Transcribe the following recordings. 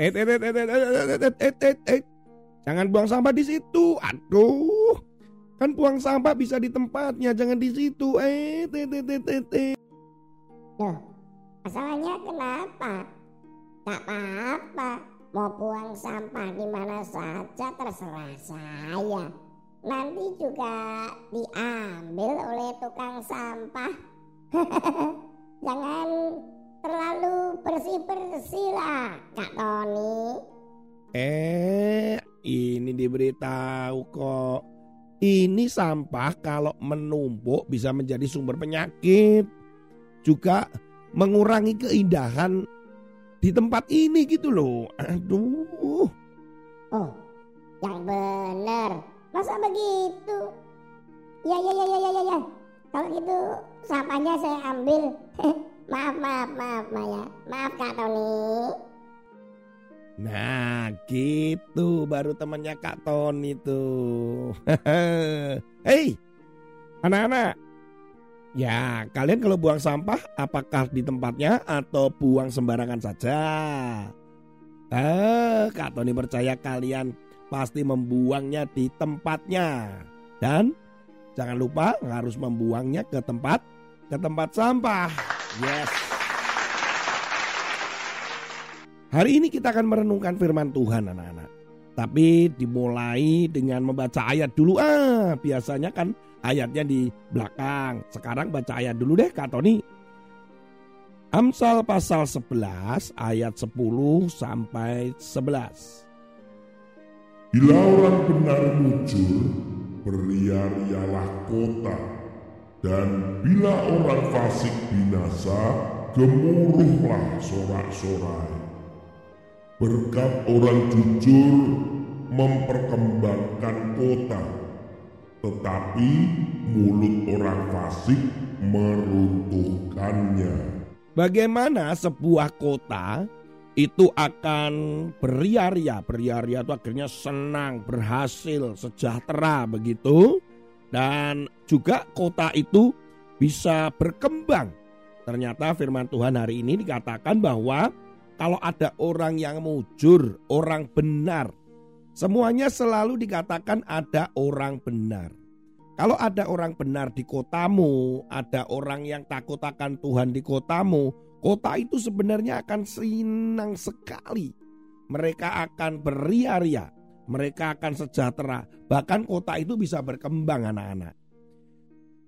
Eh, eh, eh, eh, eh, eh, eh, eh, Jangan buang sampah di situ. Aduh. Kan buang sampah bisa di tempatnya, jangan di situ. Eh, eh, eh, eh, eh, eh. Loh, masalahnya kenapa? Tak apa-apa. Mau buang sampah di mana saja terserah saya. Nanti juga diambil oleh tukang sampah. Jangan terlalu bersih-bersih lah Kak Tony. Eh, ini diberitahu kok. Ini sampah kalau menumpuk bisa menjadi sumber penyakit. Juga mengurangi keindahan di tempat ini gitu loh. Aduh. Oh, yang benar. Masa begitu? Ya, ya, ya, ya, ya, ya. ya. Kalau gitu sampahnya saya ambil. Maaf, maaf, maaf, Maya. Maaf Kak Tony. Nah gitu baru temannya Kak Tony tuh. Hei anak-anak. Ya kalian kalau buang sampah apakah di tempatnya atau buang sembarangan saja? Eh Kak Tony percaya kalian pasti membuangnya di tempatnya. Dan jangan lupa harus membuangnya ke tempat ke tempat sampah. Yes. Hari ini kita akan merenungkan firman Tuhan anak-anak. Tapi dimulai dengan membaca ayat dulu. Ah, biasanya kan ayatnya di belakang. Sekarang baca ayat dulu deh Kak Tony. Amsal pasal 11 ayat 10 sampai 11. Bila orang benar muncul, beria-rialah kota dan bila orang fasik binasa, gemuruhlah sorak-sorai. Berkat orang jujur memperkembangkan kota, tetapi mulut orang fasik meruntuhkannya. Bagaimana sebuah kota itu akan beria-ria, beria-ria itu akhirnya senang, berhasil, sejahtera begitu dan juga kota itu bisa berkembang. Ternyata firman Tuhan hari ini dikatakan bahwa kalau ada orang yang mujur, orang benar, semuanya selalu dikatakan ada orang benar. Kalau ada orang benar di kotamu, ada orang yang takut akan Tuhan di kotamu, kota itu sebenarnya akan senang sekali. Mereka akan beria-ria, mereka akan sejahtera. Bahkan kota itu bisa berkembang anak-anak.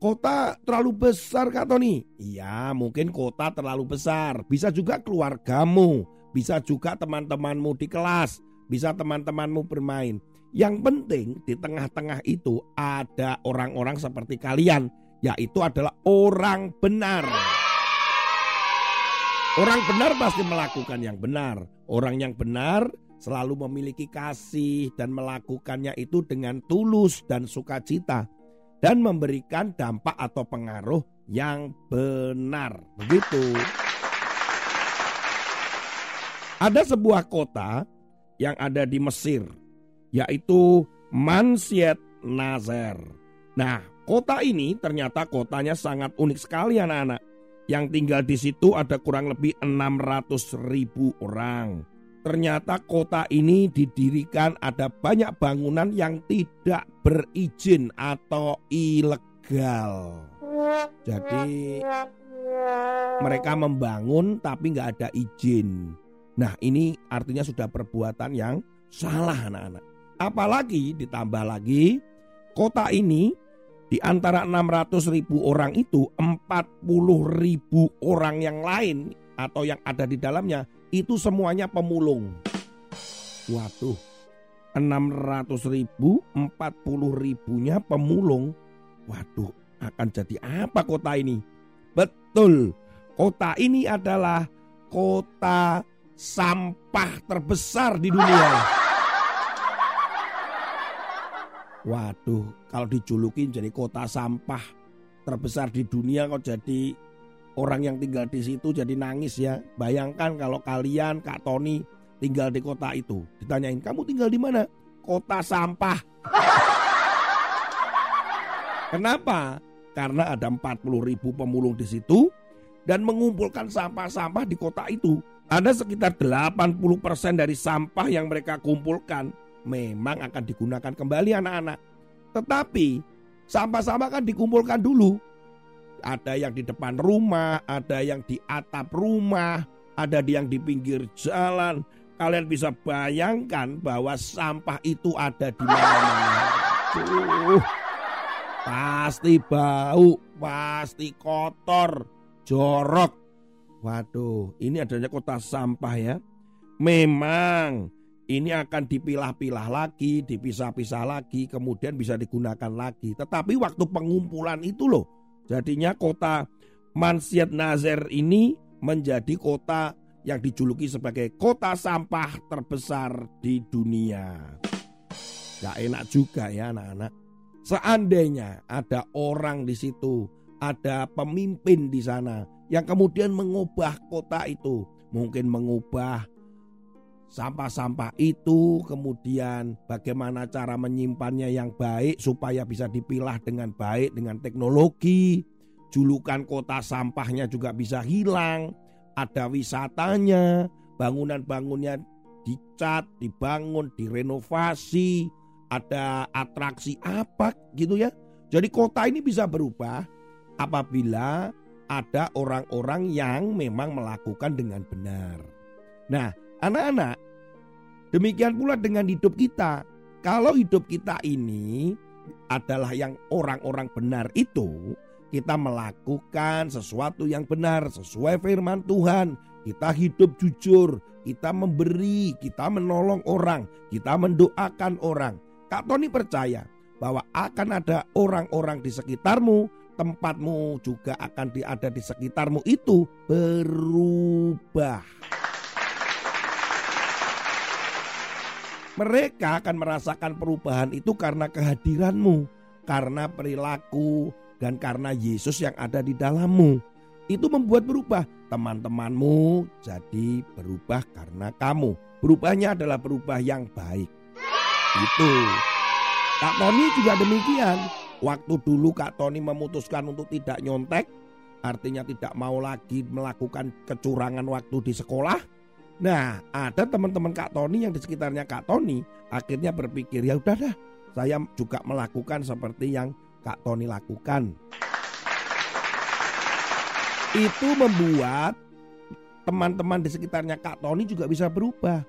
Kota terlalu besar Kak Tony? Iya mungkin kota terlalu besar. Bisa juga keluargamu. Bisa juga teman-temanmu di kelas. Bisa teman-temanmu bermain. Yang penting di tengah-tengah itu ada orang-orang seperti kalian. Yaitu adalah orang benar. Orang benar pasti melakukan yang benar. Orang yang benar selalu memiliki kasih dan melakukannya itu dengan tulus dan sukacita dan memberikan dampak atau pengaruh yang benar. Begitu. Ada sebuah kota yang ada di Mesir yaitu Mansiet Nazer. Nah, kota ini ternyata kotanya sangat unik sekali anak-anak. Yang tinggal di situ ada kurang lebih 600 ribu orang. Ternyata kota ini didirikan ada banyak bangunan yang tidak berizin atau ilegal. Jadi mereka membangun tapi nggak ada izin. Nah ini artinya sudah perbuatan yang salah anak-anak. Apalagi ditambah lagi kota ini di antara 600 ribu orang itu 40 ribu orang yang lain atau yang ada di dalamnya itu semuanya pemulung. Waduh, 600 ribu, 40 ribunya pemulung. Waduh, akan jadi apa kota ini? Betul, Kota ini adalah kota sampah terbesar di dunia. Waduh, kalau dijulukin jadi kota sampah terbesar di dunia kok jadi orang yang tinggal di situ jadi nangis ya. Bayangkan kalau kalian Kak Tony tinggal di kota itu. Ditanyain, "Kamu tinggal di mana?" Kota sampah. Kenapa? Karena ada 40 ribu pemulung di situ dan mengumpulkan sampah-sampah di kota itu. Ada sekitar 80% dari sampah yang mereka kumpulkan memang akan digunakan kembali anak-anak. Tetapi sampah-sampah kan dikumpulkan dulu. Ada yang di depan rumah, ada yang di atap rumah, ada yang di pinggir jalan. Kalian bisa bayangkan bahwa sampah itu ada di mana-mana. Pasti bau, pasti kotor, jorok. Waduh, ini adanya kota sampah ya. Memang ini akan dipilah-pilah lagi, dipisah-pisah lagi, kemudian bisa digunakan lagi. Tetapi waktu pengumpulan itu loh, jadinya kota Mansiat Nazer ini menjadi kota yang dijuluki sebagai kota sampah terbesar di dunia. Gak enak juga ya anak-anak. Seandainya ada orang di situ, ada pemimpin di sana yang kemudian mengubah kota itu, mungkin mengubah sampah-sampah itu, kemudian bagaimana cara menyimpannya yang baik supaya bisa dipilah dengan baik dengan teknologi. Julukan kota sampahnya juga bisa hilang, ada wisatanya, bangunan-bangunnya dicat, dibangun, direnovasi, ada atraksi apa gitu ya. Jadi kota ini bisa berubah apabila ada orang-orang yang memang melakukan dengan benar. Nah, Anak-anak, demikian pula dengan hidup kita. Kalau hidup kita ini adalah yang orang-orang benar itu, kita melakukan sesuatu yang benar sesuai firman Tuhan. Kita hidup jujur, kita memberi, kita menolong orang, kita mendoakan orang. Kak Tony percaya bahwa akan ada orang-orang di sekitarmu, tempatmu juga akan ada di sekitarmu itu berubah. Mereka akan merasakan perubahan itu karena kehadiranmu, karena perilaku, dan karena Yesus yang ada di dalammu. Itu membuat berubah. Teman-temanmu jadi berubah karena kamu. Berubahnya adalah berubah yang baik. Itu. Kak Tony juga demikian. Waktu dulu Kak Tony memutuskan untuk tidak nyontek, artinya tidak mau lagi melakukan kecurangan waktu di sekolah, Nah, ada teman-teman Kak Tony yang di sekitarnya Kak Tony akhirnya berpikir ya udah dah, saya juga melakukan seperti yang Kak Tony lakukan. Itu membuat teman-teman di sekitarnya Kak Tony juga bisa berubah.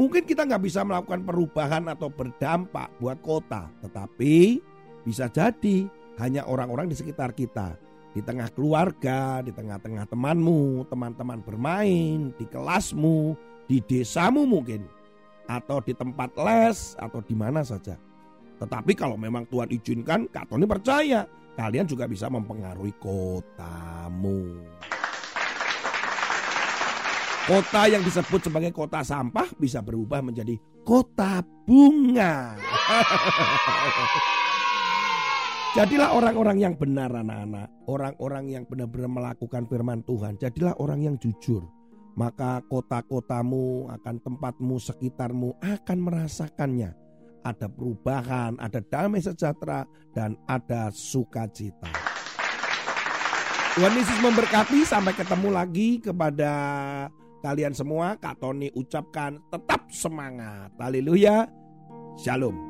Mungkin kita nggak bisa melakukan perubahan atau berdampak buat kota, tetapi bisa jadi hanya orang-orang di sekitar kita di tengah keluarga, di tengah-tengah temanmu, teman-teman bermain, di kelasmu, di desamu mungkin, atau di tempat les, atau di mana saja. Tetapi kalau memang Tuhan izinkan, Kak Tony percaya kalian juga bisa mempengaruhi kotamu. Kota yang disebut sebagai kota sampah bisa berubah menjadi kota bunga. Jadilah orang-orang yang benar anak-anak. Orang-orang yang benar-benar melakukan firman Tuhan. Jadilah orang yang jujur. Maka kota-kotamu akan tempatmu sekitarmu akan merasakannya. Ada perubahan, ada damai sejahtera dan ada sukacita. Tuhan Yesus memberkati sampai ketemu lagi kepada kalian semua. Kak Tony ucapkan tetap semangat. Haleluya. Shalom.